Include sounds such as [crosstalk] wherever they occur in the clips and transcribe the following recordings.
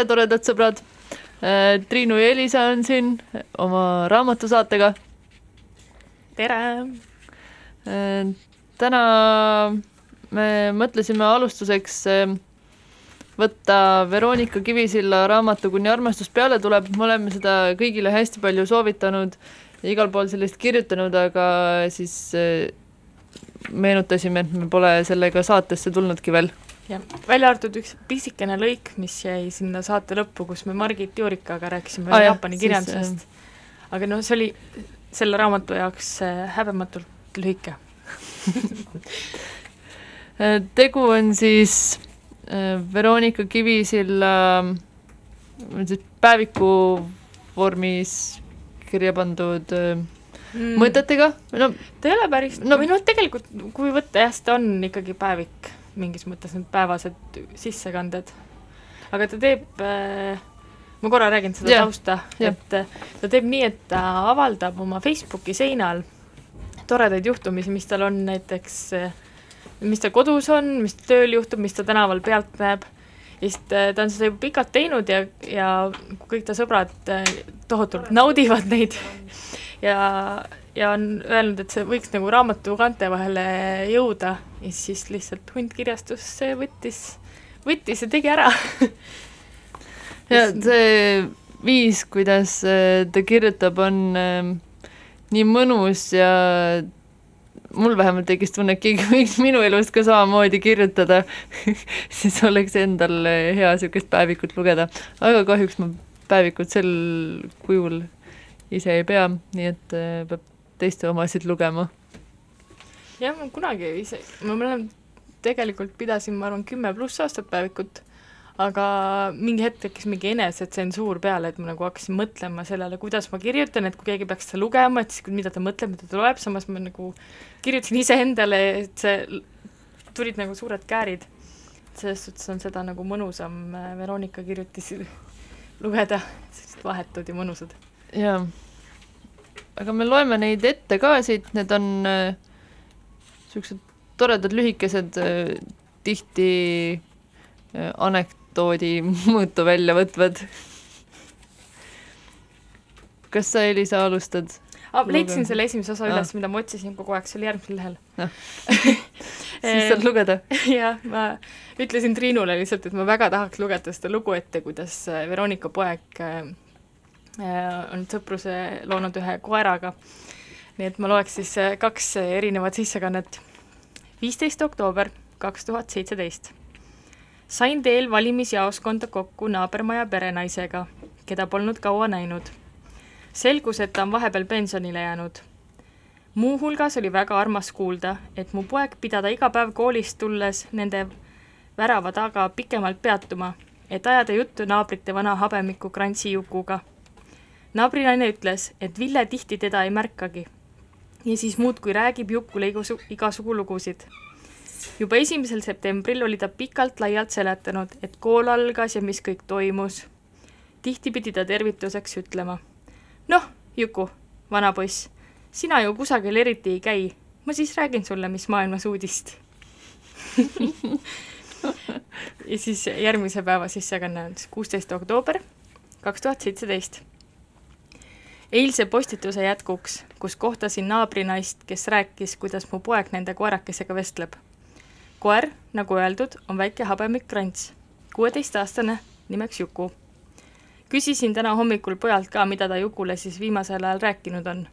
tere, toredad sõbrad. Äh, Triinu ja Elisa on siin oma raamatusaatega. tere. Äh, täna me mõtlesime alustuseks äh, võtta Veronika Kivisilla raamatu Kuni armastus peale tuleb, me oleme seda kõigile hästi palju soovitanud, igal pool sellest kirjutanud, aga siis meenutasime, et me pole sellega saatesse tulnudki veel jah, välja arvatud üks pisikene lõik, mis jäi sinna saate lõppu, kus me Margit Juurikaga rääkisime ah, Jaapani jah, kirjandusest. aga noh, see oli selle raamatu jaoks äh, häbematult lühike. [laughs] Äh, tegu on siis äh, Veronika Kivisilla siis päeviku vormis kirja pandud mm. mõtetega, no ta ei ole päris no,, või noh, tegelikult kui võtta jah, siis ta on ikkagi päevik mingis mõttes need päevased sissekanded. aga ta teeb äh, ma korra räägin seda yeah. tausta yeah., et äh, ta teeb nii, et ta avaldab oma Facebooki seinal toredaid juhtumisi, mis tal on näiteks, äh, mis tal kodus on, mis tööl juhtub, mis ta tänaval pealt näeb. ja siis äh, ta on seda juba pikalt teinud ja, ja kõik ta sõbrad tohutult naudivad neid ja, ja on öelnud, et see võiks nagu raamatu kaante vahele jõuda ja siis lihtsalt Hunt kirjastus võttis, võttis ja tegi ära [laughs] ja see viis, kuidas äh, ta kirjutab, on äh, nii mõnus ja mul vähemalt tekkis tunne, et keegi võiks minu elust ka samamoodi kirjutada [laughs] siis oleks endal äh, hea niisugust päevikut lugeda. aga kahjuks ma päevikut sel kujul ise ei pea, nii et äh, peab teiste omasid lugema. jah, ma kunagi ise, ma mäletan, tegelikult pidasin, ma arvan, kümme pluss aastat päevikut aga mingi hetk tekkis mingi enesetsensuur peale, et ma nagu hakkasin mõtlema sellele, kuidas ma kirjutan, et kui keegi peaks seda lugema, et siis mida ta mõtleb, mida ta loeb, samas ma nagu kirjutasin iseendale, et see, tulid nagu suured käärid. selles suhtes on seda nagu mõnusam äh, Veronika kirjutisi lugeda, sellised vahetud ja mõnusad. jaa. Aga me loeme neid ette ka siit, need on niisugused äh, toredad lühikesed äh,, tihti äh, anek-, toodi [laughs] mõõtu välja võtvad. kas sa, Elisa, alustad? ah,. leidsin selle esimese osa üles ah., mida ma otsisin kogu aeg, see oli järgmisel lehel ah. [laughs] siis saad lugeda. [laughs] jah, ma ütlesin Triinule lihtsalt, et ma väga tahaks lugeda seda lugu ette, kuidas äh, Veronika poeg äh, on sõpruse loonud ühe koeraga. nii et ma loeks siis äh, kaks erinevat sissekannet. viisteist oktoober kaks tuhat seitseteist sain teel valimisjaoskonda kokku naabermaja perenaisega, keda polnud kaua näinud. selgus, et ta on vahepeal pensionile jäänud. muuhulgas oli väga armas kuulda, et mu poeg pidada iga päev koolist tulles nende värava taga pikemalt peatuma, et ajada juttu naabrite vana habemiku Krantsi Jukuga. Naabrinaine ütles, et Ville tihti teda ei märkagi. ja siis muudkui räägib Jukule igasugu, igasugu lugusid juba esimesel septembril oli ta pikalt-laialt seletanud, et kool algas ja mis kõik toimus. tihti pidi ta tervituseks ütlema. noh, Juku, vana poiss, sina ju kusagil eriti ei käi, ma siis räägin sulle, mis maailmas uudist [laughs] ja siis järgmise päeva sissekanne on siis kuusteist oktoober kaks tuhat seitseteist. Eilse postituse jätkuks, kus kohtasin naabrinaist, kes rääkis, kuidas mu poeg nende koerakesega vestleb koer, nagu öeldud, on väike habemik krants, kuueteistaastane, nimeks Juku. küsisin täna hommikul pojalt ka, mida ta Jukule siis viimasel ajal rääkinud on.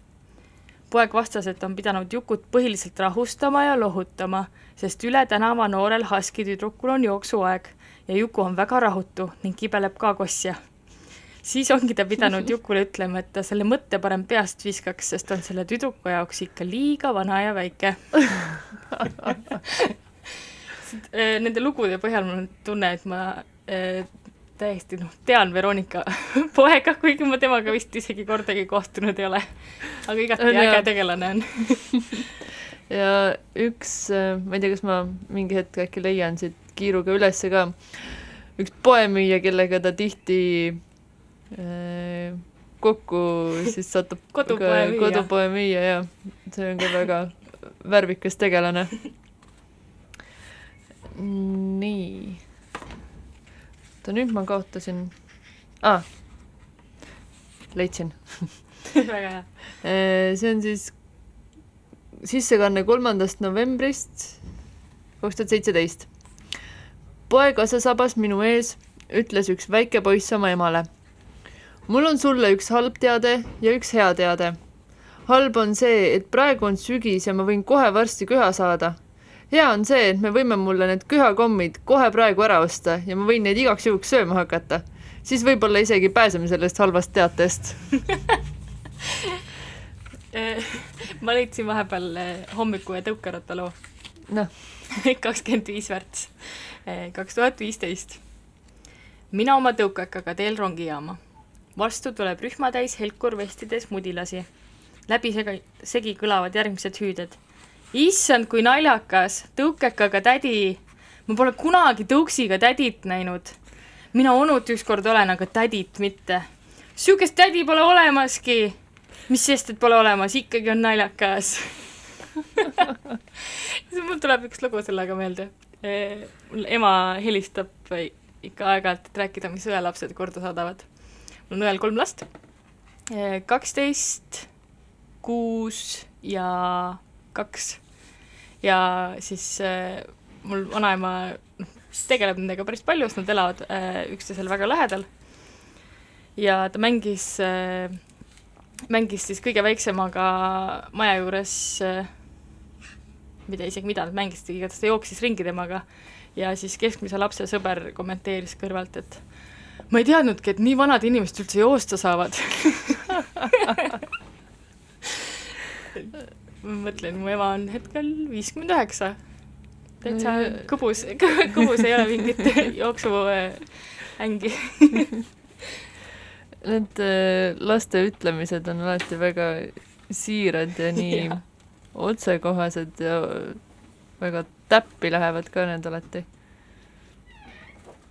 poeg vastas, et on pidanud Jukut põhiliselt rahustama ja lohutama, sest üle tänava noorel husky tüdrukul on jooksuaeg ja Juku on väga rahutu ning kibeleb ka kossja siis ongi ta pidanud Jukule ütlema, et ta selle mõtte parem peast viskaks, sest on selle tüdruku jaoks ikka liiga vana ja väike [laughs] Äh, nende lugude põhjal mul on tunne, et ma äh, täiesti noh, tean Veronika [laughs] poega, kuigi ma temaga vist isegi kordagi kohtunud ei ole. aga igati äge ja. tegelane on [laughs] ja üks, äh, ma ei tea, kas ma mingi hetk äkki leian siit kiiruga ülesse ka, üks poemüüja, kellega ta tihti kokku siis satub [laughs] kodupoe müüja, kodupoe müüja ja see on ka väga värvikas tegelane [laughs] nii. oota, nüüd ma kaotasin ah,, leidsin [laughs] väga hea. Äh, see on siis sissekanne kolmandast novembrist kaks tuhat seitseteist. poeg asesabas minu ees, ütles üks väike poiss oma emale. Mul on sulle üks halb teade ja üks hea teade. halb on see, et praegu on sügis ja ma võin kohe varsti köha saada hea on see, et me võime mulle need köhakommid kohe praegu ära osta ja ma võin neid igaks juhuks sööma hakata. siis võib-olla isegi pääseme sellest halvast teatest [laughs] ma leidsin vahepeal eh, hommiku ja tõukerattaloo. noh. [laughs] kakskümmend viis värts, eh, kaks tuhat viisteist. mina oma tõukekaga teel rongijaama. Vastu tuleb rühmatäis helkurvestides mudilasi. läbi sega, segi kõlavad järgmised hüüded issand, kui naljakas, tõukekaga tädi. ma pole kunagi tõuksiga tädit näinud. mina onut ükskord olen, aga tädit mitte. sihukest tädi pole olemaski. mis sest, et pole olemas, ikkagi on naljakas [laughs] siis mul tuleb üks lugu sellega meelde. mul ema helistab ikka aeg-ajalt, et rääkida, mis õelapsed korda saadavad. Mul on õel kolm last, kaksteist, kuus ja kaks. ja siis äh, mul vanaema noh, tegeleb nendega päris palju, sest nad elavad äh, üksteisele väga lähedal. ja ta mängis äh,, mängis siis kõige väiksemaga maja juures äh, mida isegi, mida nad mängisid, igatahes ta jooksis ringi temaga ja siis keskmise lapse sõber kommenteeris kõrvalt, et ma ei teadnudki, et nii vanad inimesed üldse joosta saavad. Ma mõtlen, mu ema on hetkel viiskümmend üheksa. täitsa kõbus, kõbus ei ole mingit jooksuängi Need äh, laste ütlemised on alati väga siirad ja nii Jaa. otsekohased ja väga täppi lähevad ka need alati.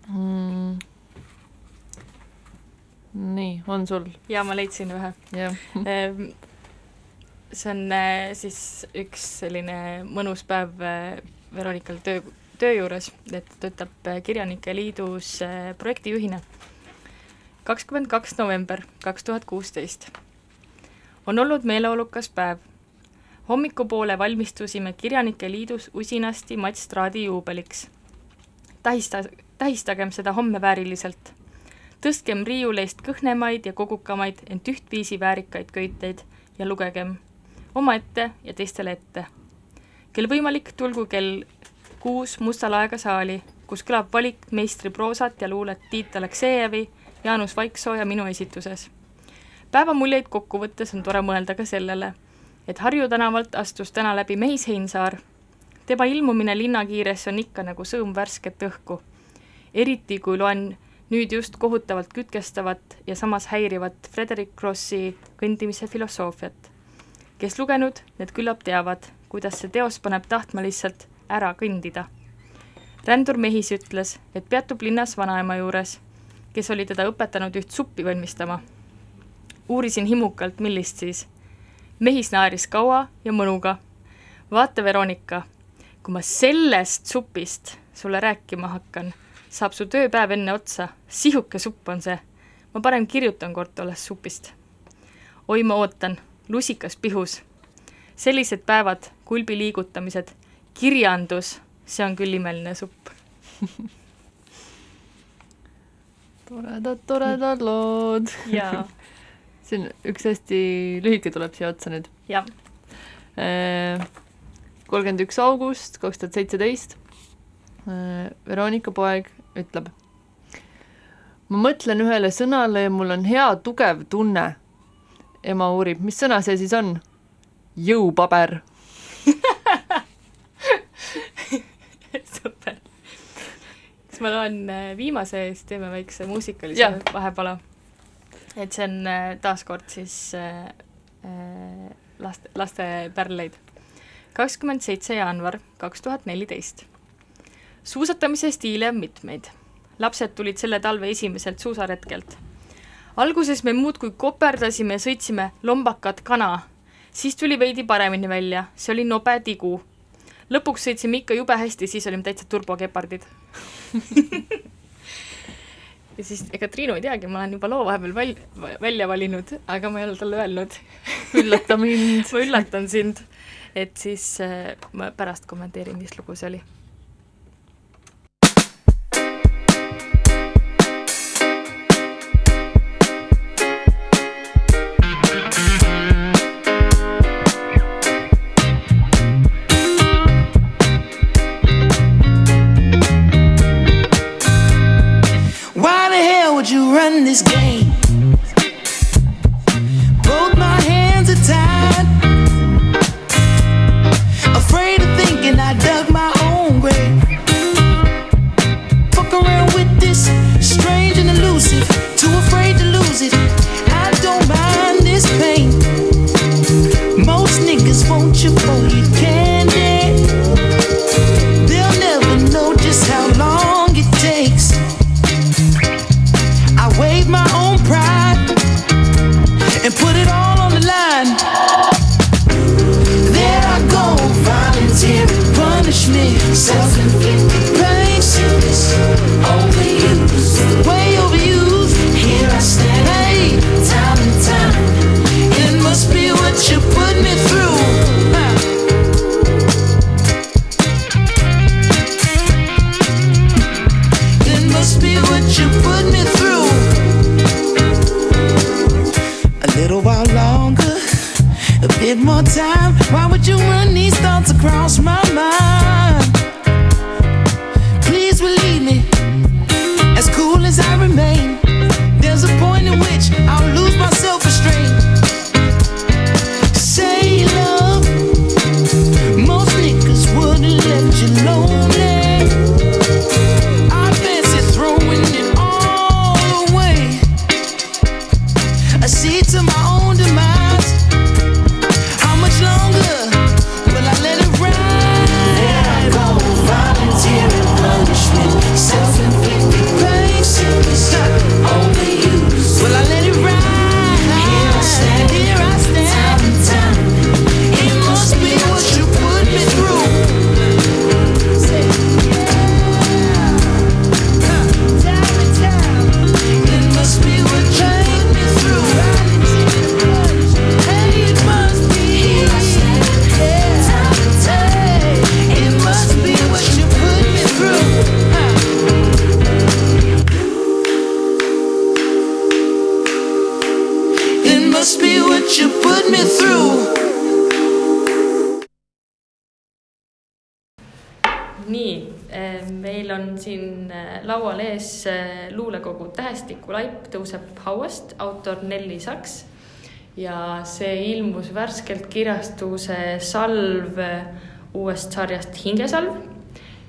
Mm.. Nii, on sul? ja ma leidsin ühe. Ehm, see on äh, siis üks selline mõnus päev äh, Veronikal töö, töö juures, et ta töötab äh, Kirjanike Liidus projektijuhina. kakskümmend kaks november kaks tuhat kuusteist. on olnud meeleolukas päev. hommikupoole valmistusime Kirjanike Liidus usinasti Mats Straadi juubeliks. tähista, tähistagem seda homme vääriliselt tõstkem riiuleist kõhnemaid ja kogukamaid, ent ühtviisi väärikaid köiteid ja lugegem omaette ja teistele ette. kel võimalik, tulgu kell kuus Musta laega saali, kus kõlab valik meistri proosat ja luulet Tiit Aleksejevi, Jaanus Vaiksoo ja minu esituses. päeva muljeid kokku võttes on tore mõelda ka sellele, et Harju tänavalt astus täna läbi Mehis Heinsaar. tema ilmumine linnakiiresse on ikka nagu sõõm värsket õhku. eriti kui loen nüüd just kohutavalt kütkestavat ja samas häirivat Frederick Crossi kõndimise filosoofiat. kes lugenud, need küllap teavad, kuidas see teos paneb tahtma lihtsalt ära kõndida. rändur Mehis ütles, et peatub linnas vanaema juures, kes oli teda õpetanud üht suppi valmistama. uurisin himukalt, millist siis. Mehis naeris kaua ja mõnuga. vaata, Veronika, kui ma sellest supist sulle rääkima hakkan saab su tööpäev enne otsa, sihuke supp on see. ma parem kirjutan kord tollest supist. oi, ma ootan, lusikas pihus. sellised päevad, kulbi liigutamised, kirjandus, see on küll imeline supp. [laughs] toredad, toredad lood. see [laughs] on üks hästi lühike tuleb siia otsa nüüd. jah, kolmkümmend üks august kaks tuhat seitseteist. Veronika poeg ütleb. ma mõtlen ühele sõnale ja mul on hea tugev tunne. ema uurib, mis sõna see siis on? jõupaber. [laughs] super. kas ma loen äh, viimase ja siis teeme väikse muusikalise Jah. vahepala? et see on äh, taaskord siis äh, äh, laste, laste pärleid. kakskümmend seitse jaanuar kaks tuhat neliteist. Suusatamise stiile on mitmeid. lapsed tulid selle talve esimeselt suusaretkelt. alguses me muudkui koperdasime ja sõitsime lombakat kana, siis tuli veidi paremini välja, see oli nobe tigu lõpuks sõitsime ikka jube hästi, siis olime täitsa turbokepardid [laughs] ja siis ega Triinu ei teagi, ma olen juba loo vahepeal val-, välja valinud, aga ma ei ole talle öelnud. üllata mind. [laughs] ma üllatan sind, et siis äh, ma pärast kommenteerin, mis lugu see oli. nii, meil on siin eh, laual ees eh, luulekogu Tähestikulaip tõuseb hauast, autor Nelli Saks ja see ilmus värskelt kirjastuse Salv eh, uuest sarjast Hingesalv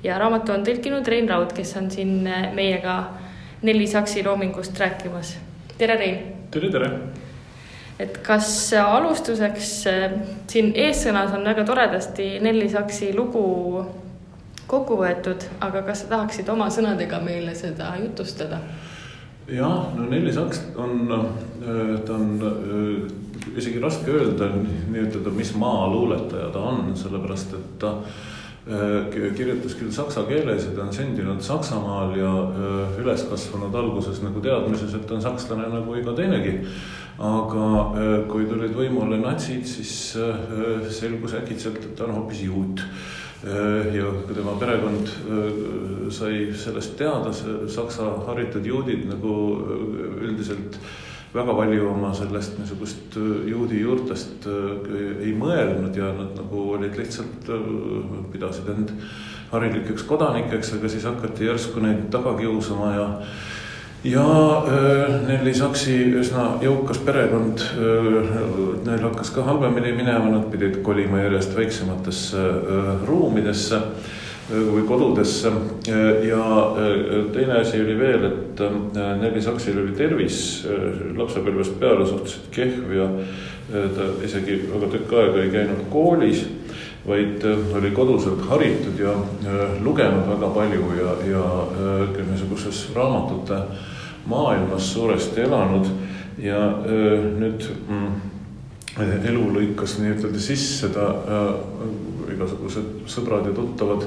ja raamatu on tõlkinud Rein Raud, kes on siin eh, meiega Nelli Saksi loomingust rääkimas. tere, Rein tere, tere. et kas alustuseks siin eessõnas on väga toredasti Nelli Saksi lugu kokku võetud, aga kas sa tahaksid oma sõnadega meile seda jutustada? jah, no Nelli Saks on, ta on äh, isegi raske öelda nii-ütelda, mis maa luuletaja ta on, sellepärast et ta äh, ki- kirjutas küll saksa keeles ja ta on sündinud Saksamaal ja äh, üles kasvanud alguses nagu teadmises, et ta on sakslane nagu iga teinegi. aga äh, kui tulid võimule natsid, siis äh, selgus äkitselt, et ta on hoopis juut Äh, ja kui tema perekond äh, sai sellest teada, saksa haritud juudid nagu äh, üldiselt väga palju oma sellest niisugust äh, juudi juurtest äh, ei mõelnud ja nad nagu olid lihtsalt, pidasid end harilikeks kodanikeks, aga siis hakati järsku neid taga kiusama ja ja äh, Nelli Saksi üsna jõukas perekond, neil hakkas ka halvemini minema, nad pidid kolima järjest väiksematesse äh, ruumidesse äh, või kodudesse. Ja äh, teine asi oli veel, et äh, Nelli Saksil oli tervis äh, lapsepõlvest peale suhteliselt kehv ja äh, ta isegi väga tükk aega ei käinud koolis vaid äh, oli koduselt haritud ja äh, lugenud väga palju ja, ja äh, niisuguses raamatute maailmas suuresti elanud. Ja nüüd mm, elu lõikas nii-ütelda sisse, ta igasugused sõbrad ja tuttavad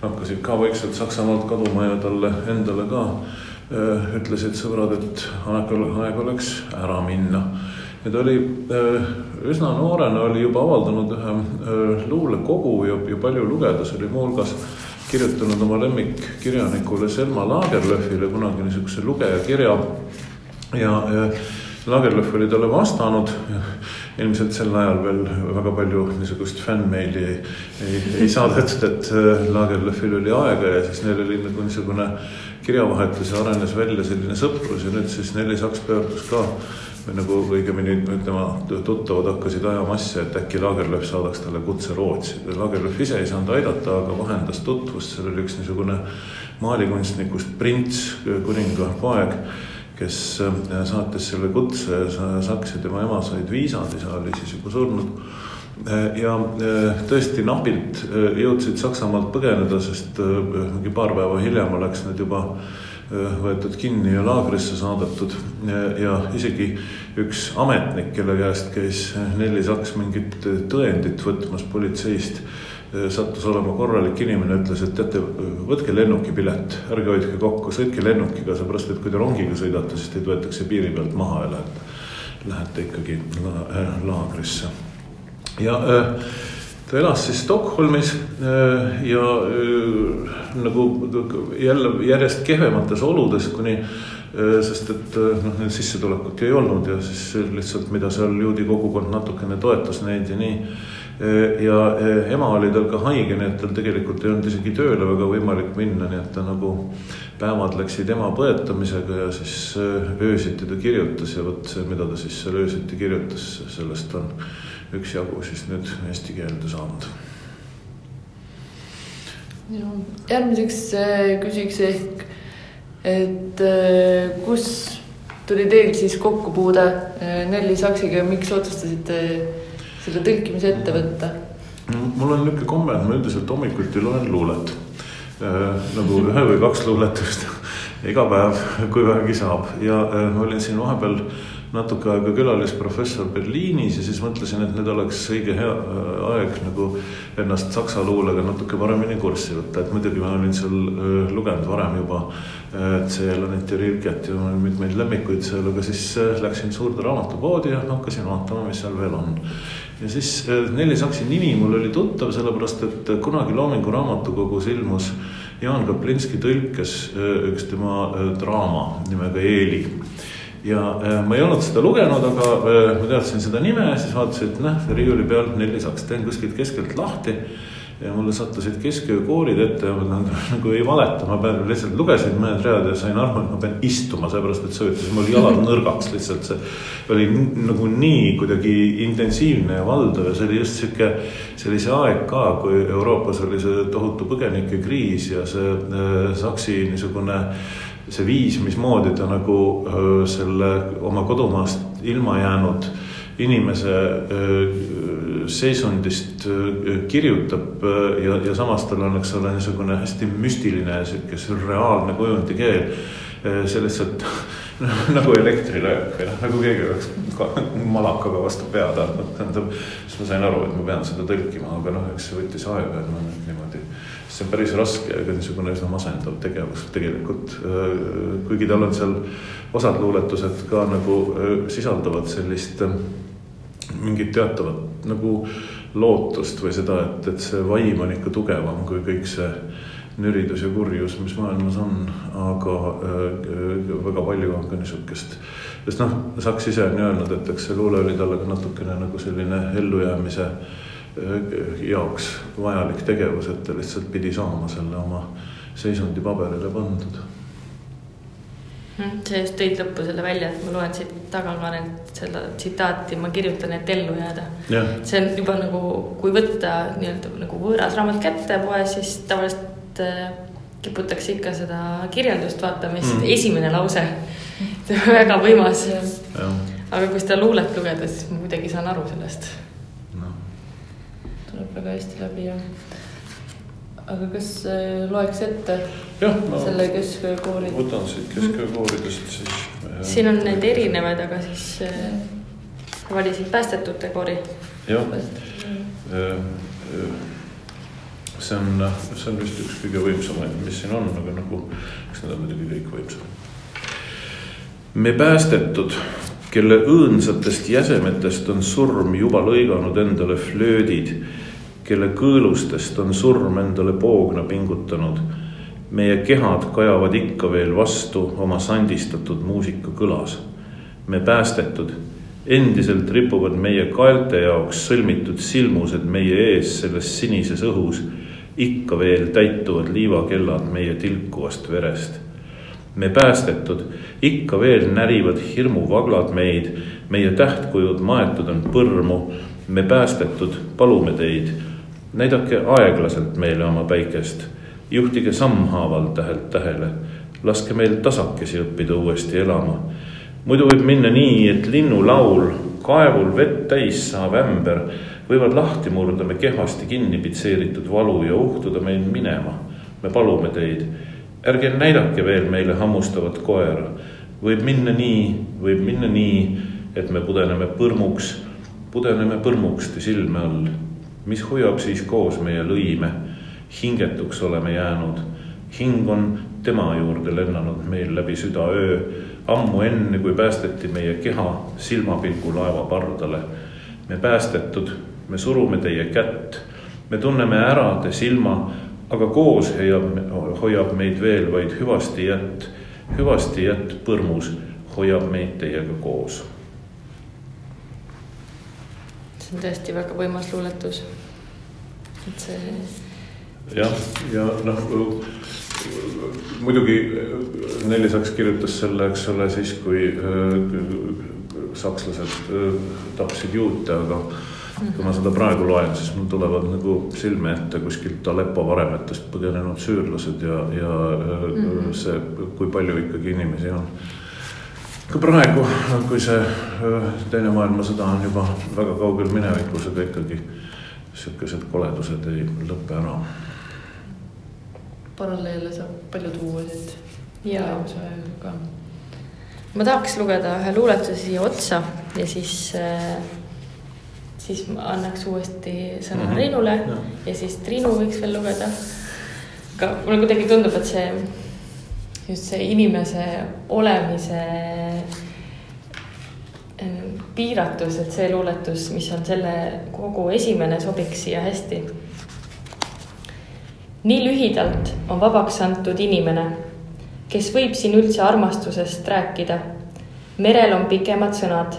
hakkasid ka vaikselt Saksamaalt kaduma ja talle endale ka ütlesid sõbrad, et aeg, aeg oleks ära minna ja ta oli äh, üsna noorena oli juba avaldanud ühe äh, luulekogu ja, ja palju lugedes oli muuhulgas kirjutanud oma lemmikkirjanikule Selma Lagerlöfile kunagi niisuguse lugejakirja. Ja äh, Lagerlöf oli talle vastanud, ilmselt sel ajal veel väga palju niisugust fännmeili ei, ei, ei saadetud, et äh, Lagerlöfil oli aega ja siis neil oli nagu niisugune kirjavahetus ja arenes välja selline sõprus ja nüüd siis Nelli Saks pöördus ka või nagu õigemini tema tuttavad hakkasid ajama asja, et äkki Lagerlöf saadaks talle kutse Rootsi. Lagerlöf ise ei saanud aidata, aga vahendas tutvust, seal oli üks niisugune maalikunstnikust prints, kuninga poeg, kes äh, saatis selle kutse Saks ja tema ema said viisad, isa oli siis juba surnud ja äh, tõesti napilt äh, jõudsid Saksamaalt põgeneda, sest äh, mingi paar päeva hiljem oleks nad juba äh, võetud kinni ja laagrisse saadetud ja, ja isegi üks ametnik, kelle käest käis Nelli Saks mingit tõendit võtmas politseist, sattus olema korralik inimene, ütles, et teate, võtke lennukipilet, ärge hoidke kokku, sõitke lennukiga, seepärast et kui te rongiga sõidate, siis teid võetakse piiri pealt maha ja lähete, lähete ikkagi la, äh, laagrisse. ja äh, ta elas siis Stockholmis äh, ja äh, nagu jälle järjest kehvemates oludes, kuni äh, sest et noh, neil sissetulekut ei olnud ja siis lihtsalt, mida seal juudi kogukond natukene toetas neid ja nii. Ja ema oli tal ka haige, nii et tal tegelikult ei olnud isegi tööle väga võimalik minna, nii et ta nagu päevad läksid ema põetamisega ja siis öösiti ta kirjutas ja vot see, mida ta siis seal öösiti kirjutas, sellest on üksjagu siis nüüd eesti keelde saanud. järgmiseks äh, küsiks ehk, et äh, kus tuli teil siis kokkupuude äh, Nelli Saksiga ja miks otsustasite selle tõlkimise ette võtta? mul on niisugune komme, et ma üldiselt hommikuti loen luulet nagu ühe või kaks luulet vist iga päev, kui vähegi saab ja ma olin siin vahepeal natuke aega külalisprofessor Berliinis ja siis mõtlesin, et nüüd oleks õige hea äh, aeg nagu ennast saksa luulega natuke paremini kurssi võtta, et muidugi ma olin seal äh, lugenud varem juba Celanit ja Rilket ja mitmeid lemmikuid seal, aga siis äh, läksin suurde raamatupoodi ja hakkasin vaatama, mis seal veel on ja siis Nelli Saksi nimi mul oli tuttav, sellepärast et kunagi Loomingu Raamatukogus ilmus Jaan Kaplinski tõlkes üks tema draama nimega Eeli. Ja ma ei olnud seda lugenud, aga ma teadsin seda nime siis vaatasin, et näh, riiuli peal Nelli Saks, teen kuskilt keskelt lahti. Ja mulle sattusid kesköökoorid ette ja ma [laughs] nagu ei valeta, ma pean lihtsalt lugesin mõned read ja sain aru, et ma pean istuma, sellepärast et söötas, mul jalad [laughs] nõrgaks lihtsalt, see oli nagu nii kuidagi intensiivne ja valdav ja see oli just sihuke, see oli see aeg ka, kui Euroopas oli see tohutu põgenikekriis ja see äh, Saksi niisugune see viis, mismoodi ta nagu selle oma kodumaast ilma jäänud inimese seisundist kirjutab ja, ja samas tal on, eks ole, niisugune hästi müstiline sihuke sürreaalne kujundi keel. see lihtsalt [laughs] [laughs] nagu elektrilöök või noh, nagu keegi oleks malakaga vastu pead andnud, tähendab. siis ma sain aru, et ma pean seda tõlkima, aga noh, eks see võttis aega, et ma nüüd niimoodi. see on päris raske, aga niisugune üsna masendav tegevus tegelikult. kuigi tal on seal osad luuletused ka nagu sisaldavad sellist mingit teatavat nagu lootust või seda, et, et see vaim on ikka tugevam kui kõik see nüridus ja kurjus, mis maailmas on, aga äh, väga palju on ka niisugust, sest noh, Saks ise on ju öelnud, et eks see luule oli talle ka natukene nagu selline ellujäämise äh, jaoks vajalik tegevus, et ta lihtsalt pidi saama selle oma seisundi paberile pandud. Sa just tõid lõppu selle välja, et ma loen siit tagakaanelt seda tsitaati, ma kirjutan, et ellu jääda. see on juba nagu, kui võtta nii-öelda nagu võõras raamat kätte poes, siis tavaliselt äh, kiputakse ikka seda kirjeldust vaatama, siis mm. esimene lause, see [laughs] on väga võimas. aga kui seda luulet lugeda, siis ma kuidagi saan aru sellest no.. tuleb väga hästi läbi, jah aga kas äh, loeks ette jah, ma selle kesköökooli? võtan siit kesköökoolidest siis. siin on need erinevad, aga siis äh, valisid päästetute kori. jah, see on, see on vist üks kõige võimsamaid, mis siin on, aga nagu, eks need on muidugi kõik võimsamad. me päästetud, kelle õõnsatest jäsemetest on surm juba lõiganud endale flöödid kelle kõõlustest on surm endale poogna pingutanud. meie kehad kajavad ikka veel vastu oma sandistatud muusika kõlas. me päästetud, endiselt ripuvad meie kaelte jaoks sõlmitud silmused meie ees selles sinises õhus. Ikka veel täituvad liivakellad meie tilkuvast verest me päästetud, ikka veel närivad hirmuvaglad meid, meie tähtkujud maetud on põrmu. me päästetud, palume teid näidake aeglaselt meile oma päikest, juhtige sammhaaval tähelt tähele, laske meil tasakesi õppida uuesti elama. muidu võib minna nii, et linnulaul kaevul vett täis saav ämber võivad lahti murda me kehvasti kinni pitseeritud valu ja uhtuda meil minema. me palume teid, ärge näidake veel meile hammustavat koera. võib minna nii, võib minna nii, et me pudeneme põrmuks, pudeneme põrmuks te silme all mis hoiab siis koos meie lõime. hingetuks oleme jäänud, hing on tema juurde lennanud meil läbi südaöö, ammu enne, kui päästeti meie keha silmapilgu laeva pardale. me päästetud, me surume teie kätt, me tunneme ära te silma, aga koos hoiab, hoiab meid veel vaid hüvasti jätt, hüvasti jätt põrmus hoiab meid teiega koos. See on tõesti väga võimas luuletus. et see jah, ja noh, muidugi Nelli Saks kirjutas selle, eks ole, siis kui äh, sakslased äh, tapsid juute, aga kui ma seda praegu loen, siis mul tulevad nagu silme ette kuskilt Aleppo varemetest põgenenud süürlased ja, ja mm -hmm. see, kui palju ikkagi inimesi on ka praegu, kui see teine maailmasõda on juba väga kaugel minevikus, aga ikkagi sihukesed koledused ei lõpe ära. paralleele saab palju tuua siit. Jaa. ka. ma tahaks lugeda ühe luuletuse siia otsa ja siis äh, siis ma annaks uuesti sõna mm -hmm. Triinule ja. ja siis Triinu võiks veel lugeda. aga mulle kuidagi tundub, et see just see inimese olemise piiratus, et see luuletus, mis on selle kogu esimene, sobiks siia hästi. nii lühidalt on vabaks antud inimene, kes võib siin üldse armastusest rääkida. merel on pikemad sõnad,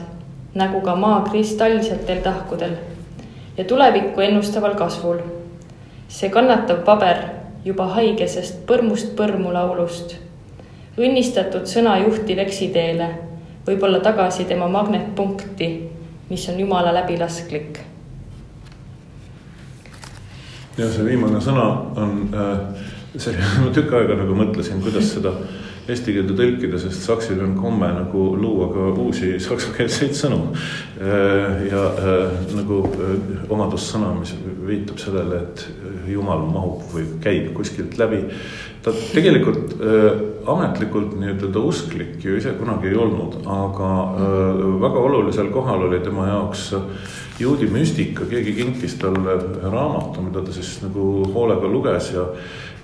nagu ka maa kristallsetel tahkudel ja tulevikku ennustaval kasvul. see kannatav paber juba haigesest põrmust põrmu laulust õnnistatud sõna juhtiv eksiteele, võib-olla tagasi tema magnetpunkti, mis on Jumala läbilasklik. ja see viimane sõna on äh,, see, ma tükk aega nagu mõtlesin, kuidas seda eesti keelde tõlkida, sest saksil on komme nagu luua ka uusi saksakeelseid sõnu. Äh, ja äh, nagu äh, omadussõna, mis viitab sellele, et jumal mahub või käib kuskilt läbi ta tegelikult ametlikult nii-ütelda usklik ju ise kunagi ei olnud, aga väga olulisel kohal oli tema jaoks juudi müstika, keegi kinkis talle raamatu, mida ta siis nagu hoolega luges ja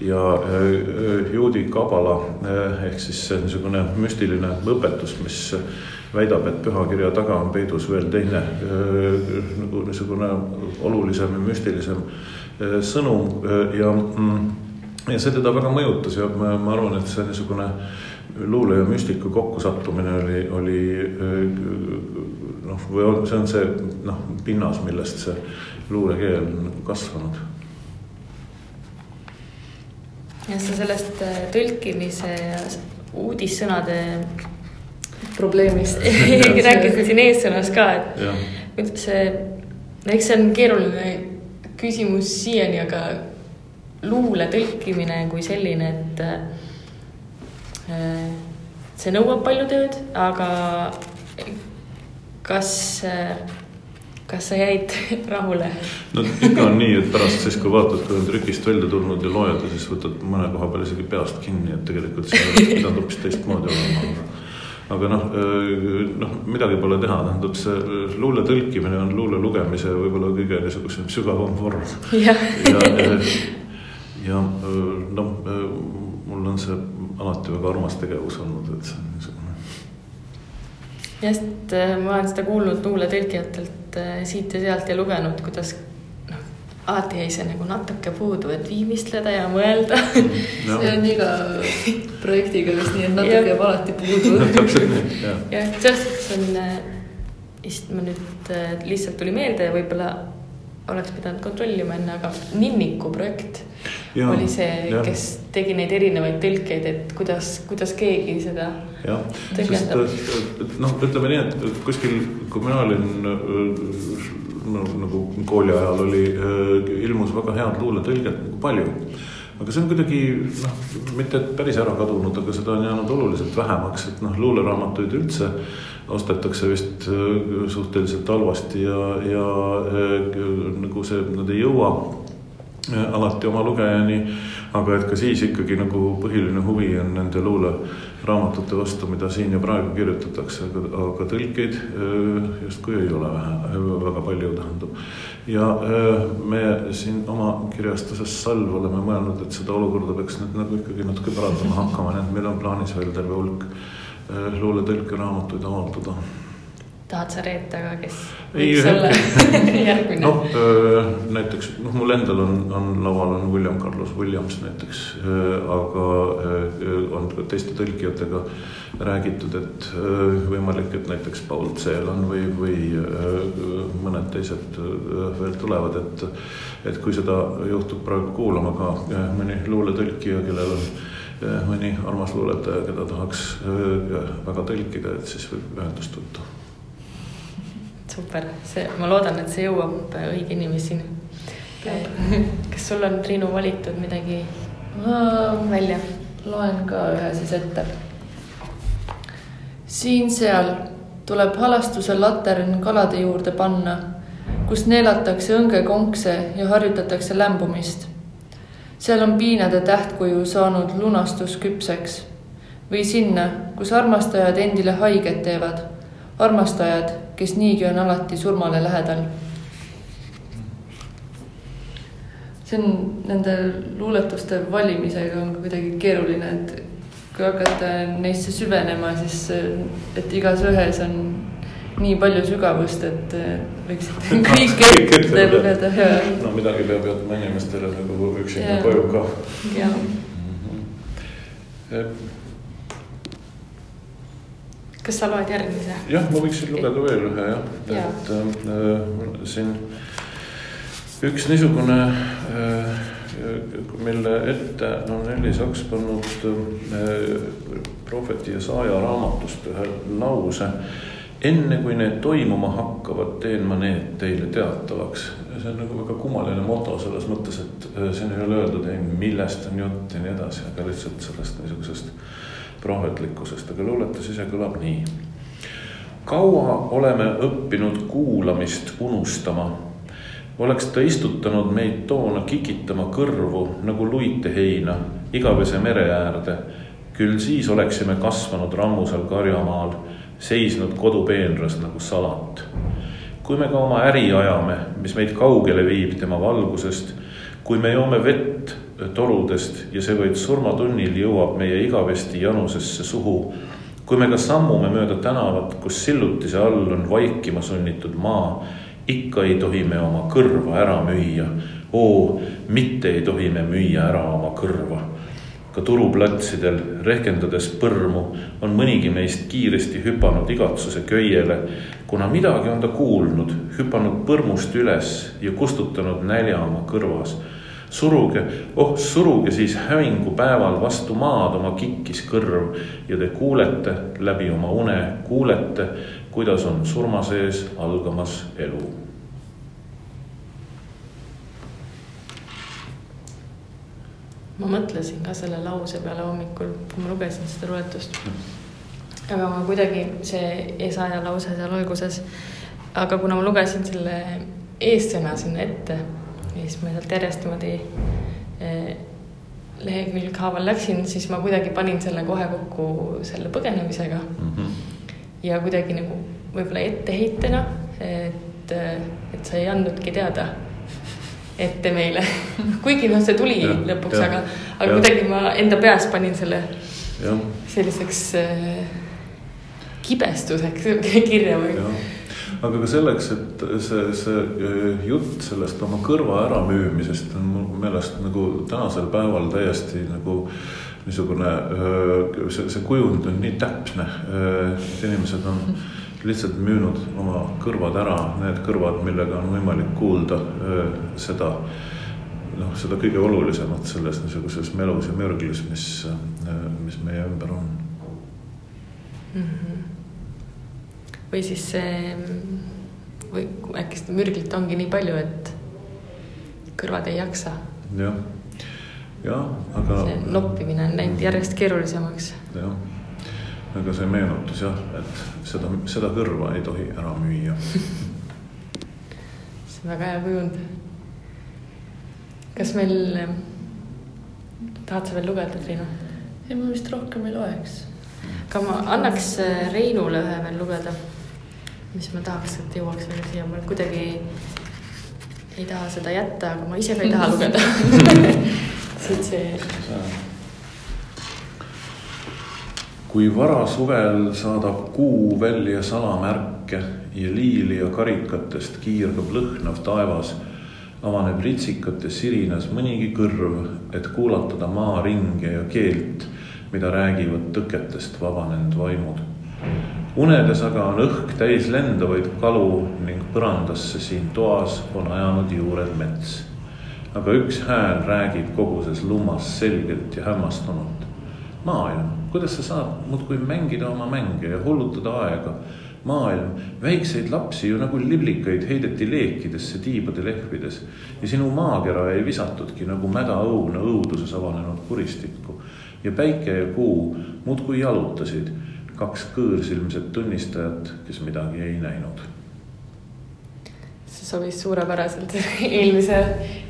ja äh, juudi kabala äh, ehk siis niisugune müstiline õpetus, mis väidab, et pühakirja taga on peidus veel teine äh, nagu niisugune olulisem ja müstilisem äh, sõnum äh, ja mm, ja see teda väga mõjutas ja ma, ma arvan, et see niisugune luule ja müstika kokkusattumine oli, oli noh, või on, see on see noh, pinnas, millest see luulekeel on nagu kasvanud. Ja sa sellest äh, tõlkimise ja uudissõnade probleemist [laughs] [laughs] rääkisid siin eessõnas ka, et kuidas see, eks see on keeruline küsimus siiani, aga luule tõlkimine kui selline, et äh, see nõuab palju tööd, aga kas, kas sa jäid [laughs] rahule? no ikka on nii, et pärast siis, kui vaatad, kui on trükist välja tulnud ja loed ja siis võtad mõne koha peal isegi peast kinni, et tegelikult see oleks pidanud hoopis teistmoodi olema aga noh, noh, midagi pole teha, tähendab see luule tõlkimine on luule lugemise võib-olla kõige niisugusem sügavam vorm. ja, ja, ja noh, mul on see alati väga armas tegevus olnud, et see on niisugune. Jah, sest ma olen seda kuulnud luuletõlkijatelt siit ja sealt ja lugenud, kuidas noh, alati jäi see nagu natuke puudu, et viimistleda ja mõelda. See on iga projektiga vist nii, et natuke jääb alati puudu. [laughs] Täpselt nii, jah. jah, selles suhtes on, vist ma nüüd lihtsalt tuli meelde ja võib-olla oleks pidanud kontrollima enne, aga Ninniku projekt ja, oli see, kes tegi neid erinevaid tõlkeid, et kuidas, kuidas keegi seda jah, sest noh, ütleme nii, et kuskil, kui mina olin no, nagu kooli ajal oli, ilmus väga head luuletõlget nagu palju. Aga see on kuidagi noh, mitte päris ära kadunud, aga seda on jäänud oluliselt vähemaks, et noh, luuleraamatuid üldse ostetakse vist suhteliselt halvasti ja, ja nagu see, nad ei jõua alati oma lugejani, aga et ka siis ikkagi nagu põhiline huvi on nende luuleraamatute vastu, mida siin ja praegu kirjutatakse, aga, aga tõlkeid äh, justkui ei ole vähe, väga palju tähendab. ja me siin oma kirjastuses Salv oleme mõelnud, et seda olukorda peaks nüüd nagu ikkagi natuke parandama hakkama, nii et meil on plaanis veel terve hulk luuletõlkeraamatuid avaldada tahad sa Reet, aga kes Ei, võiks [laughs] olla järgmine no.? noh, näiteks noh, mul endal on, on laual on William Carlos Williams näiteks, aga öö, on ka teiste tõlkijatega räägitud, et võimalik, et näiteks Paul Celan või, või mõned teised veel tulevad, et et kui seda juhtub praegu kuulama ka mõni luuletõlkija, kellel on mõni armas luuletaja, keda tahaks öö, väga tõlkida, et siis võib ühendust võtta super, see, ma loodan, et see jõuab õige inimeseni. kas sul on, Triinu, valitud midagi välja? loen ka ühe siis ette. siin-seal tuleb halastusel latern kalade juurde panna, kus neelatakse õngekonkse ja harjutatakse lämbumist. Seal on piinade tähtkuju saanud lunastus küpseks või sinna, kus armastajad endile haiget teevad. armastajad, kes niigi on alati surmale lähedal see on nende luuletuste valimisega on kuidagi keeruline, et kui hakata neisse süvenema, siis et igas ühes on nii palju sügavust, et võiksite [laughs] [laughs] kõike ette lugeda ja, no midagi peab jätma inimestele nagu üksinda koju ka. ja kas sa loed järgmise? jah, ma võiksin lugeda veel ühe jah, et äh, siin üks niisugune äh,, mille ette on Elis Aks pannud äh, prohveti ja saaja raamatust ühe lause. Enne kui need toimuma hakkavad, teen ma need teile teatavaks. see on nagu väga kummaline moto selles mõttes, et äh, siin ei ole öeldud, ei millest on jutt ja nii edasi, aga lihtsalt sellest niisugusest prohvetlikkusest, aga luuletus ise kõlab nii kaua oleme õppinud kuulamist unustama. oleks ta istutanud meid toona kikitama kõrvu nagu luiteheina igavese mere äärde, küll siis oleksime kasvanud rammusel karjamaal, seisnud kodupeenras nagu salat. kui me ka oma äri ajame, mis meid kaugele viib tema valgusest, kui me joome vett torudest ja see vaid surmatunnil jõuab meie igavesti janusesse suhu kui me ka sammume mööda tänavat, kus sillutise all on vaikima sunnitud maa, ikka ei tohi me oma kõrva ära müüa. oo, mitte ei tohi me müüa ära oma kõrva. Ka turuplatsidel rehkendades põrmu on mõnigi meist kiiresti hüpanud igatsuse köiele, kuna midagi on ta kuulnud, hüpanud põrmust üles ja kustutanud nälja oma kõrvas suruge, oh suruge siis hävingupäeval vastu maad oma kikkis kõrv ja te kuulete läbi oma une, kuulete, kuidas on surma sees algamas elu. Ma mõtlesin ka selle lause peale hommikul, kui ma lugesin seda luuletust. aga ma kuidagi, see Esaja lause seal alguses, aga kuna ma lugesin selle eessõna sinna ette, siis ma sealt järjest niimoodi eh, lehekülg haaval läksin, siis ma kuidagi panin selle kohe kokku selle põgenemisega. Ja kuidagi nagu võib-olla etteheitena, et, et sa ei andnudki teada ette meile, [laughs] kuigi noh, see tuli Jah, lõpuks, aga, aga jah. kuidagi ma enda peas panin selle jah, selliseks äh, kibestuseks [laughs] kirja või aga ka selleks, et see, see eh, jutt sellest oma kõrva äramüümisest on mu meelest nagu tänasel päeval täiesti nagu niisugune, see, see kujund on nii täpne, et inimesed on [laughs] lihtsalt müünud oma kõrvad ära, need kõrvad, millega on võimalik kuulda seda noh, seda kõige olulisemat selles niisuguses melus ja mürglis, mis, mis meie ümber on. või siis see või äkki seda mürglit ongi nii palju, et kõrvad ei jaksa. jah, jah, aga. see noppimine on läinud järjest keerulisemaks. jah, aga see meenutus jah, et seda, seda kõrva ei tohi ära müüa. [laughs] see on väga hea kujund. kas meil, tahad sa veel lugeda, Triinu? ei ma vist rohkem ei loeks. aga ma annaks äh, Reinule ühe veel lugeda, mis ma tahaks, et jõuaks veel siia, mul kuidagi ei taha seda jätta, aga ma ise ka ei taha lugeda. [laughs] [laughs] see, see, kui varasuvel saadab kuu välja salamärke ja liili ja karikatest kiirgab lõhnav taevas, avaneb ritsikates sirinas mõnigi kõrv, et kuulatada maaringe ja keelt, mida räägivad tõketest vabanenud vaimud. unedes aga on õhk täis lendavaid kalu ning põrandasse siin toas on ajanud juured mets. aga üks hääl räägib koguses lummas selgelt ja hämmastunult maailm, kuidas sa saad muudkui mängida oma mänge ja hullutada aega. maailm, väikseid lapsi ju nagu liblikaid heideti leekidesse tiibade lehvides ja sinu maakera ei visatudki nagu mäda õuna õuduses avanenud kuristikku. ja päike ja kuu muudkui jalutasid, kaks kõõrsilmset tunnistajat, kes midagi ei näinud. see sobis suurepäraselt [laughs] eelmise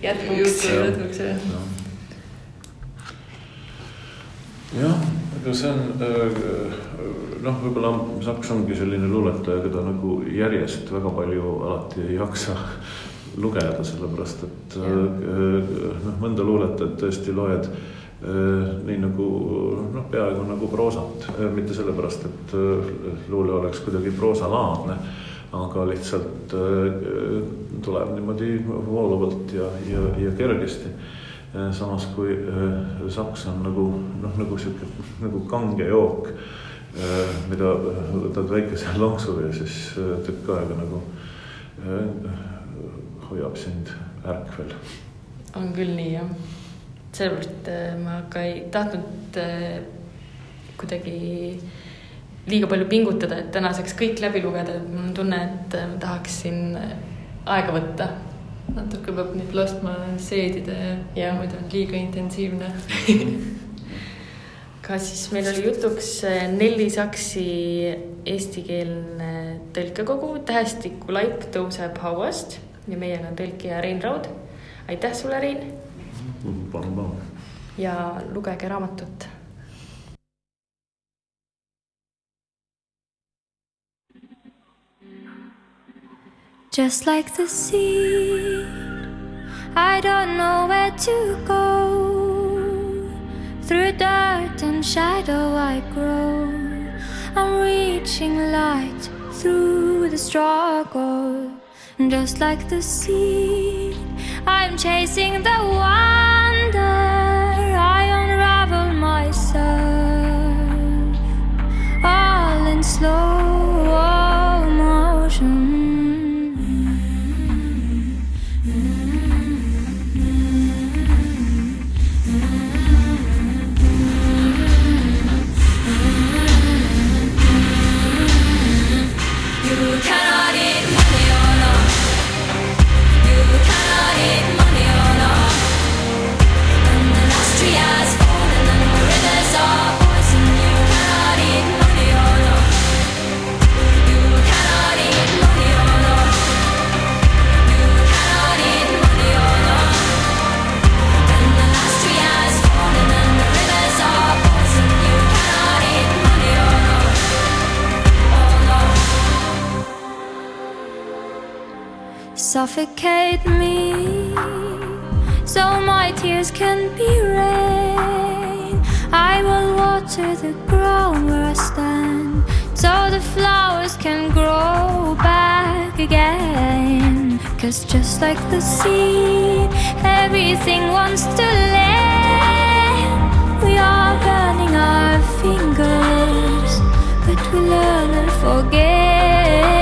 jätkuks jah. jah, aga see on äh, noh, võib-olla Saks ongi selline luuletaja, keda nagu järjest väga palju alati ei jaksa [laughs] lugeda, sellepärast et äh, noh, mõnda luuletajat tõesti loed äh, nii nagu noh, peaaegu nagu proosat, mitte sellepärast, et äh, luule oleks kuidagi proosalaadne, aga lihtsalt äh, tuleb niimoodi voolavalt ja, ja, ja kergesti samas kui äh, saks on nagu noh, nagu sihuke nagu kange jook, mida võtad väikese lonksu ja siis äh, tükk aega nagu äh, hoiab sind ärkvel. on küll nii jah. sellepärast äh, ma ka ei tahtnud äh, kuidagi liiga palju pingutada, et tänaseks kõik läbi lugeda, et mul on tunne, et äh, tahaksin aega võtta. Natuke peab neid laskma seedida ja, muidu on liiga intensiivne. [laughs] ka siis meil oli jutuks äh, Nelli Saksi eestikeelne tõlkekogu Tähestiku laip tõuseb hauast ja meiega on tõlkija Rein Raud. aitäh sulle, Rein palun, palun. ja lugege raamatut Just like the sea, I don't know where to go. Through dirt and shadow, I grow. I'm reaching light through the struggle. And just like the sea, I'm chasing the wonder. Suffocate me so my tears can be rain. I will water the ground where I stand so the flowers can grow back again. Cause just like the seed, everything wants to land. We are burning our fingers, but we learn and You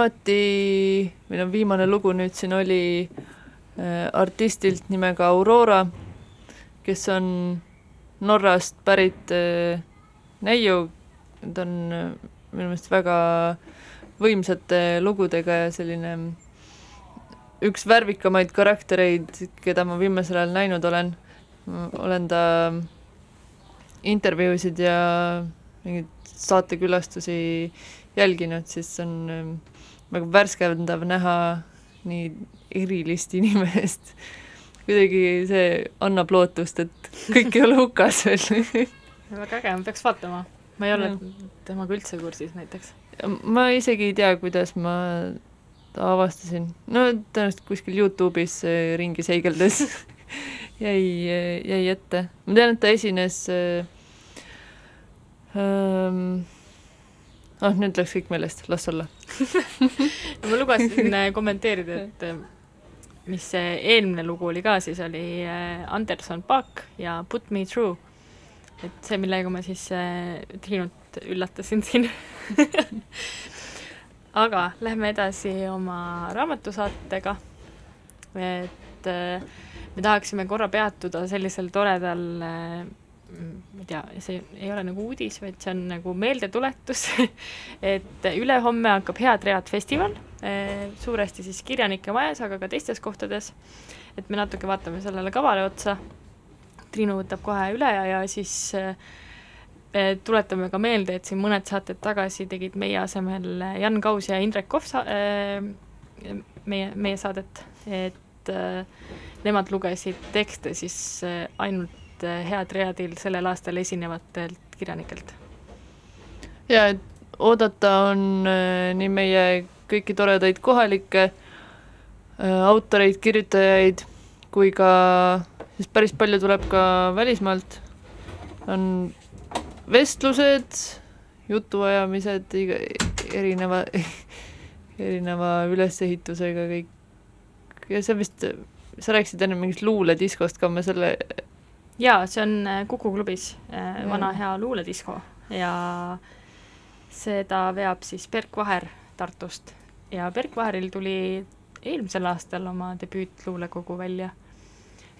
viimati, või noh, viimane lugu nüüd siin oli äh, artistilt nimega Aurora, kes on Norrast pärit äh, neiu, ta on äh, minu meelest väga võimsate lugudega ja selline üks värvikamaid karaktereid, keda ma viimasel ajal näinud olen. olen ta intervjuusid ja mingeid saatekülastusi jälginud, siis on väga värskendav näha nii erilist inimest. kuidagi see annab lootust, et kõik ei ole hukas veel väga äge, ma peaks vaatama. ma ei ole temaga üldse kursis näiteks. ma isegi ei tea, kuidas ma ta avastasin. no tõenäoliselt kuskil Youtube'is ringi seigeldes [laughs] jäi, jäi ette. ma tean, et ta esines äh, ähm, ah, nüüd läks kõik meelest, las olla. [laughs] ma lubasin äh, kommenteerida, et äh, mis see eelmine lugu oli ka, siis oli äh, Anderson Paak ja Put me through. et see, millega ma siis Triinut üllatasin siin [laughs] aga lähme edasi oma raamatusaatega. et me tahaksime korra peatuda sellisel toredal ma ei tea, see ei ole nagu uudis, vaid see on nagu meeldetuletus [laughs] et ülehomme hakkab Head Read festival, suuresti siis Kirjanike Majas, aga ka teistes kohtades. et me natuke vaatame sellele kavale otsa. Triinu võtab kohe üle ja, ja siis äh, eh, tuletame ka meelde, et siin mõned saated tagasi tegid meie asemel Jan Kaus ja Indrek Kohv meie, meie saadet, et nemad lugesid tekste siis ainult äh, Head Readil sellel aastal esinevatelt kirjanikelt. ja et oodata on äh, nii meie kõiki toredaid kohalikke äh, autoreid, kirjutajaid kui ka siis päris palju tuleb ka välismaalt. on vestlused, jutuajamised, erineva, [laughs] erineva ülesehitusega kõik. ja see vist, sa rääkisid enne mingist luulediskost ka, ma selle jaa, see on äh, Kuku klubis Jaa. vana hea luuledisko ja seda veab siis Berk Vaher Tartust ja Berk Vaheril tuli eelmisel aastal oma debüütluulekogu välja.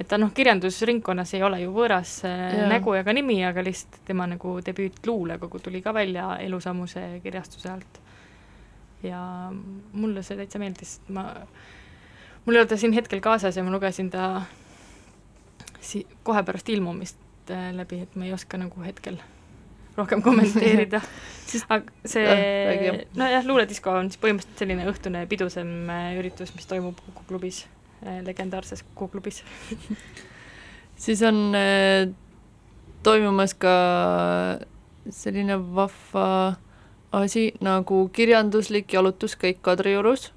et ta noh, kirjandusringkonnas ei ole ju võõras äh, Jaa. nägu ega nimi, aga lihtsalt tema nagu debüütluulekogu tuli ka välja Elusammuse kirjastuse alt. ja mulle see täitsa meeldis, ma, mul ei ole ta siin hetkel kaasas ja ma lugesin ta si-, kohe pärast ilmumist äh, läbi, et ma ei oska nagu hetkel rohkem kommenteerida [laughs] aga see Äh, nojah, luuledisko on siis põhimõtteliselt selline õhtune pidusem äh, üritus, mis toimub Kuku klubis, legendaarses Kuku klubis. [laughs] siis on äh, toimumas ka selline vahva asi nagu kirjanduslik jalutuskäik Kadriorus.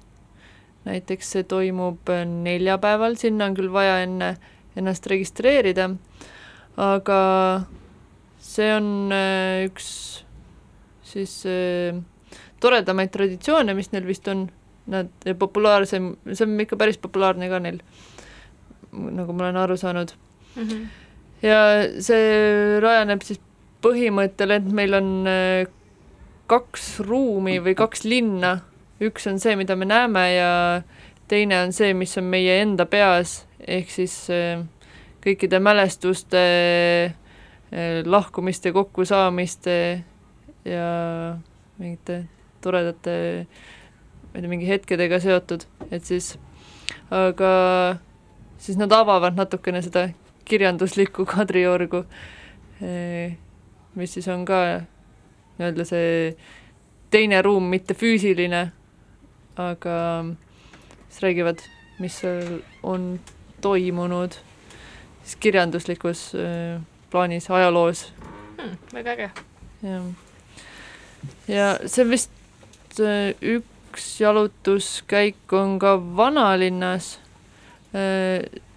näiteks see toimub äh, neljapäeval, sinna on küll vaja enne ennast registreerida, aga see on äh, üks siis äh, toredamaid traditsioone, mis neil vist on, nad, ja populaarsem, see on ikka päris populaarne ka neil, nagu ma olen aru saanud mm. -hmm. ja see rajaneb siis põhimõttel, et meil on äh, kaks ruumi või kaks linna, üks on see, mida me näeme ja teine on see, mis on meie enda peas, ehk siis äh, kõikide mälestuste, äh, lahkumiste, kokkusaamiste ja mingite toredate, ma ei tea, mingi hetkedega seotud, et siis, aga siis nad avavad natukene seda kirjanduslikku [laughs] Kadriorgu, mis siis on ka nii-öelda see teine ruum, mitte füüsiline, aga siis räägivad, mis seal on toimunud siis kirjanduslikus äh, plaanis, ajaloos, Hmm, väga äge. jah. ja see vist äh, üks jalutuskäik on ka vanalinnas,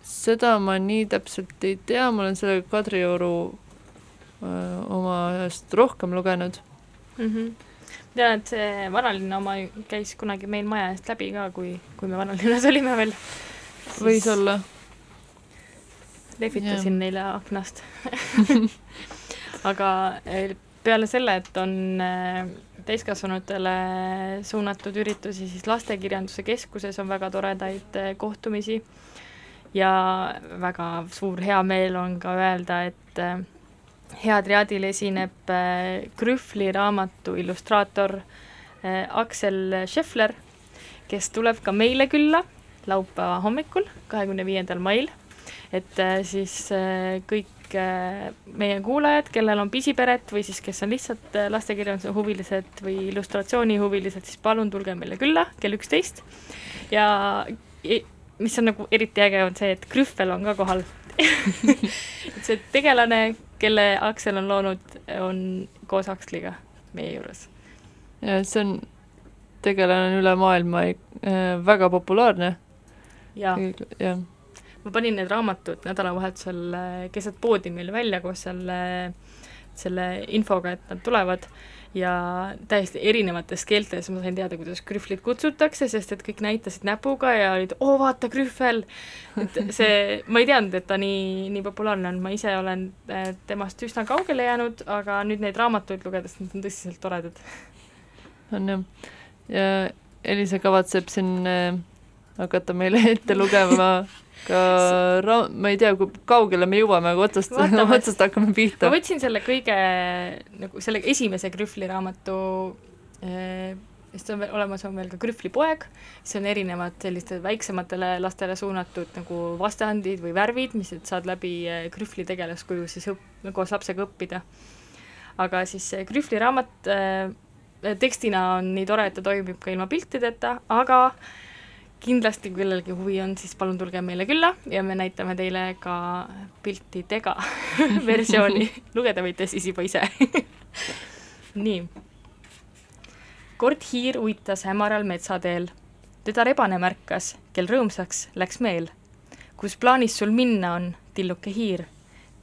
seda ma nii täpselt ei tea, ma olen selle Kadrioru omast rohkem lugenud. mm. -hmm. tean, et see vanalinna oma käis kunagi meil maja eest läbi ka, kui, kui me vanalinnas [laughs] olime veel. võis olla. Lehvitasin neile aknast. [laughs] Aga eh, peale selle, et on eh, täiskasvanutele suunatud üritusi, siis Lastekirjanduse Keskuses on väga toredaid eh, kohtumisi. Ja väga suur heameel on ka öelda, et eh, Hea Triadil esineb Krühvli raamatu illustraator Aksel Scheffler, kes tuleb ka meile külla laupäeva hommikul, kahekümne viiendal mail, et eh, siis eh, kõik eh, meie kuulajad, kellel on pisiperet või siis kes on lihtsalt lastekirjanduse huvilised või illustratsioonihuvilised, siis palun tulge meile külla kell üksteist ja mis on nagu eriti äge, on see, et Krühvel on ka kohal [laughs] et see tegelane, kelle Aksel on loonud, on koos Aksliga meie juures. ja see on, tegelane on üle maailma äh, väga populaarne, ja jah. Ma panin need raamatud nädalavahetusel äh, keset poodi meil välja koos selle, selle infoga, et nad tulevad ja täiesti erinevates keeltes ma sain teada, kuidas Krühvlit kutsutakse, sest et kõik näitasid näpuga ja olid, oo vaata, Krühvel! et see, ma ei teadnud, et ta nii, nii populaarne on, ma ise olen äh, temast üsna kaugele jäänud, aga nüüd neid raamatuid lugedes, need on tõsiselt toredad. on jah. ja Elisa kavatseb siin äh, hakata meile ette lugema ka ra-, ma ei tea, kui kaugele me jõuame, aga otsast, [laughs] otsast hakkame pihta ma. võtsin selle kõige, nagu selle esimese Krühvli raamatu eh, sest on veel olemas, on veel ka Krühvli poeg, see on erinevad sellistele väiksematele lastele suunatud nagu vastandid või värvid, mis saad läbi eh, Krühvli tegelaskuju siis õpp-, koos lapsega õppida. aga siis see Krühvli raamat eh, tekstina on nii tore, et ta toimib ka ilma piltideta, aga kindlasti, kellelgi huvi on, siis palun tulge meile külla ja me näitame teile ka piltidega [laughs] versiooni, lugeda võite siis juba ise [laughs] nii. kord hiir uitas hämaral metsateel. teda rebane märkas, kel rõõmsaks läks meel. kus plaanis sul minna on, tilluke hiir?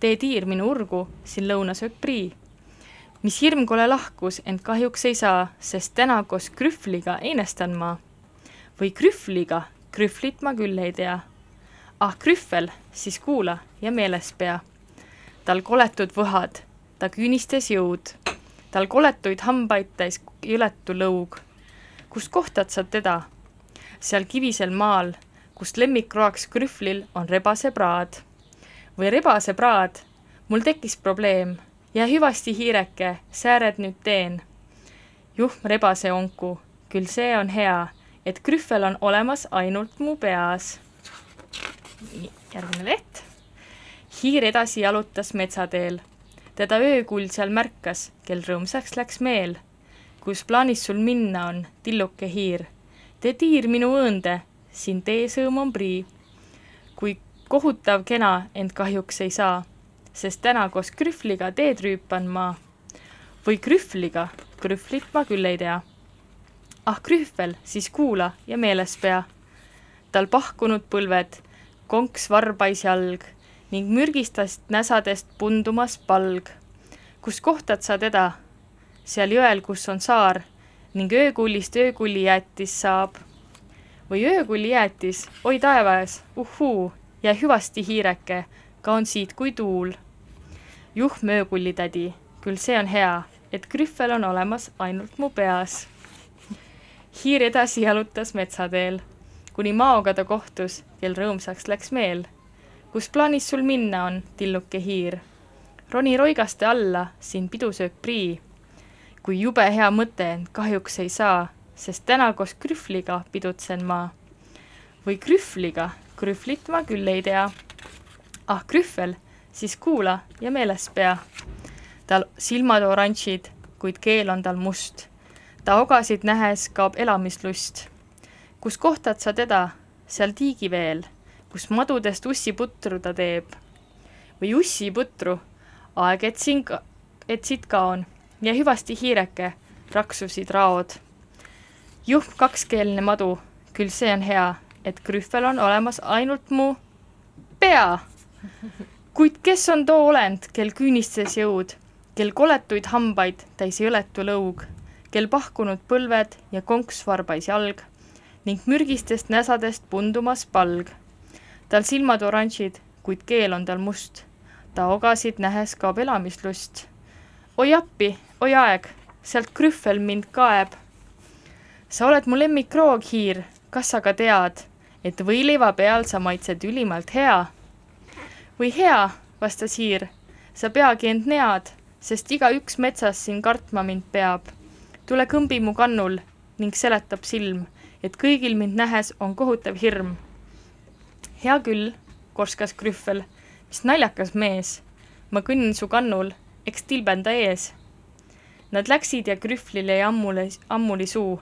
tee tiir minu urgu, siin lõunasöök prii. mis hirm kole lahkus, ent kahjuks ei saa, sest täna koos Krühvliga einestan ma või Krühvliga, Krühvlit ma küll ei tea. ah Krühvel, siis kuula ja meeles pea. tal koletud võhad, ta küünistes jõud, tal koletuid hambaid täis jõletu lõug. kust kohtad sa teda? seal kivisel maal, kust lemmikroaks Krühvlil on rebasepraad. või rebasepraad, mul tekkis probleem ja hüvasti hiireke, sääred nüüd teen. juhm rebaseonku, küll see on hea et Krühvel on olemas ainult mu peas. järgmine leht. hiir edasi jalutas metsateel. teda öökull seal märkas, kel rõõmsaks läks meel. kus plaanis sul minna on, tilluke hiir? tee tiir minu õõnde, siin teesõõm on prii. kui kohutav kena, ent kahjuks ei saa, sest täna koos Krühvliga teed rüüpan ma. või Krühvliga, krühvlit ma küll ei tea. Ah krühvel, siis kuula ja meeles pea. tal pahkunud põlved, konks varbais jalg ning mürgistast näsadest pundumas palg. kus kohtad sa teda? seal jõel, kus on saar ning öökullist öökullijäätis saab. või öökullijäätis, oi taevas, uhhuu, jää hüvasti hiireke, kaon siit kui tuul. juhm öökullitädi, küll see on hea, et krühvel on olemas ainult mu peas. Hiir edasi jalutas metsateel, kuni maoga ta kohtus, kel rõõmsaks läks meel. kus plaanis sul minna on, tilluke hiir? roni roigaste alla, siin pidu sööb prii. kui jube hea mõte, ent kahjuks ei saa, sest täna koos krühvliga pidutsen ma. või krühvliga, krühvlit ma küll ei tea. ah krühvel, siis kuula ja meeles pea. tal silmad oranžid, kuid keel on tal must. Ta ogasid nähes kaob elamislust. kus kohtad sa teda, seal tiigiveel, kus madudest ussiputru ta teeb. või ussiputru, aeg, et siin ka, et siit kaon ja hüvasti hiireke, raksusid raod. juhm kakskeelne madu, küll see on hea, et krühvel on olemas ainult mu pea. kuid kes on too olend, kel küünistes jõud, kel koletuid hambaid täis jõletu lõug, kel pahkunud põlved ja konks varbais jalg ning mürgistest näsadest pundumas palg. tal silmad oranžid, kuid keel on tal must. ta ogasid nähes kaob elamislust. oi appi, oi aeg, sealt krühvel mind kaeb. sa oled mu lemmikroog, hiir, kas sa ka tead, et võileiva peal sa maitsed ülimalt hea? või hea, vastas hiir, sa peagi end nead, sest igaüks metsas siin kartma mind peab. Tule kõmbi mu kannul ning seletab silm, et kõigil mind nähes on kohutav hirm. hea küll, korskas krühvel, mis naljakas mees. ma kõnnin su kannul, eks tilbenda ees. Nad läksid ja krühvlil jäi ammule, ammuli suu.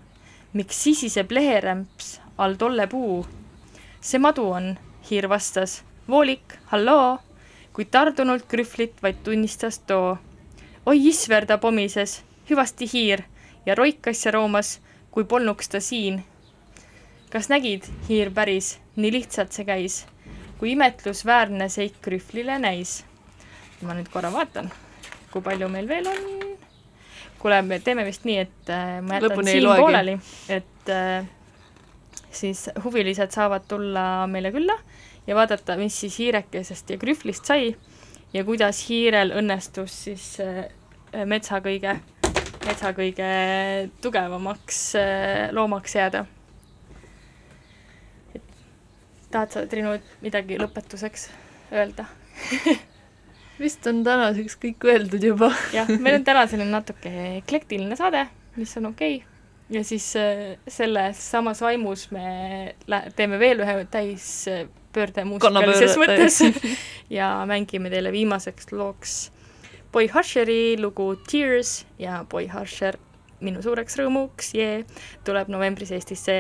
miks sisiseb leherämps all tolle puu? see madu on, hiir vastas. voolik, halloo, kuid tardunult krühvlit vaid tunnistas too. oi isver, ta pomises, hüvasti hiir ja roikas ja roomas, kui polnuks ta siin. kas nägid, hiir päris, nii lihtsalt see käis, kui imetlusväärne seik krühvlile näis. ma nüüd korra vaatan, kui palju meil veel on. kuule, me teeme vist nii, et äh, ma jätan Lõpuni siin pooleli, et äh, siis huvilised saavad tulla meile külla ja vaadata, mis siis hiirekesest ja krühvlist sai ja kuidas hiirel õnnestus siis äh, metsa kõige, metsa kõige tugevamaks äh, loomaks jääda. tahad sa, Triinu, midagi lõpetuseks öelda? [laughs] vist on tänaseks kõik öeldud juba. [laughs] jah, meil on täna selline natuke eklektiline saade, mis on okei okay. ja siis äh, selles samas vaimus me teeme veel ühe täispöörde muusikalises mõttes [laughs] ja mängime teile viimaseks looks Boy Husheri lugu Tears ja Boy Husher minu suureks rõõmuks, jee, tuleb novembris Eestisse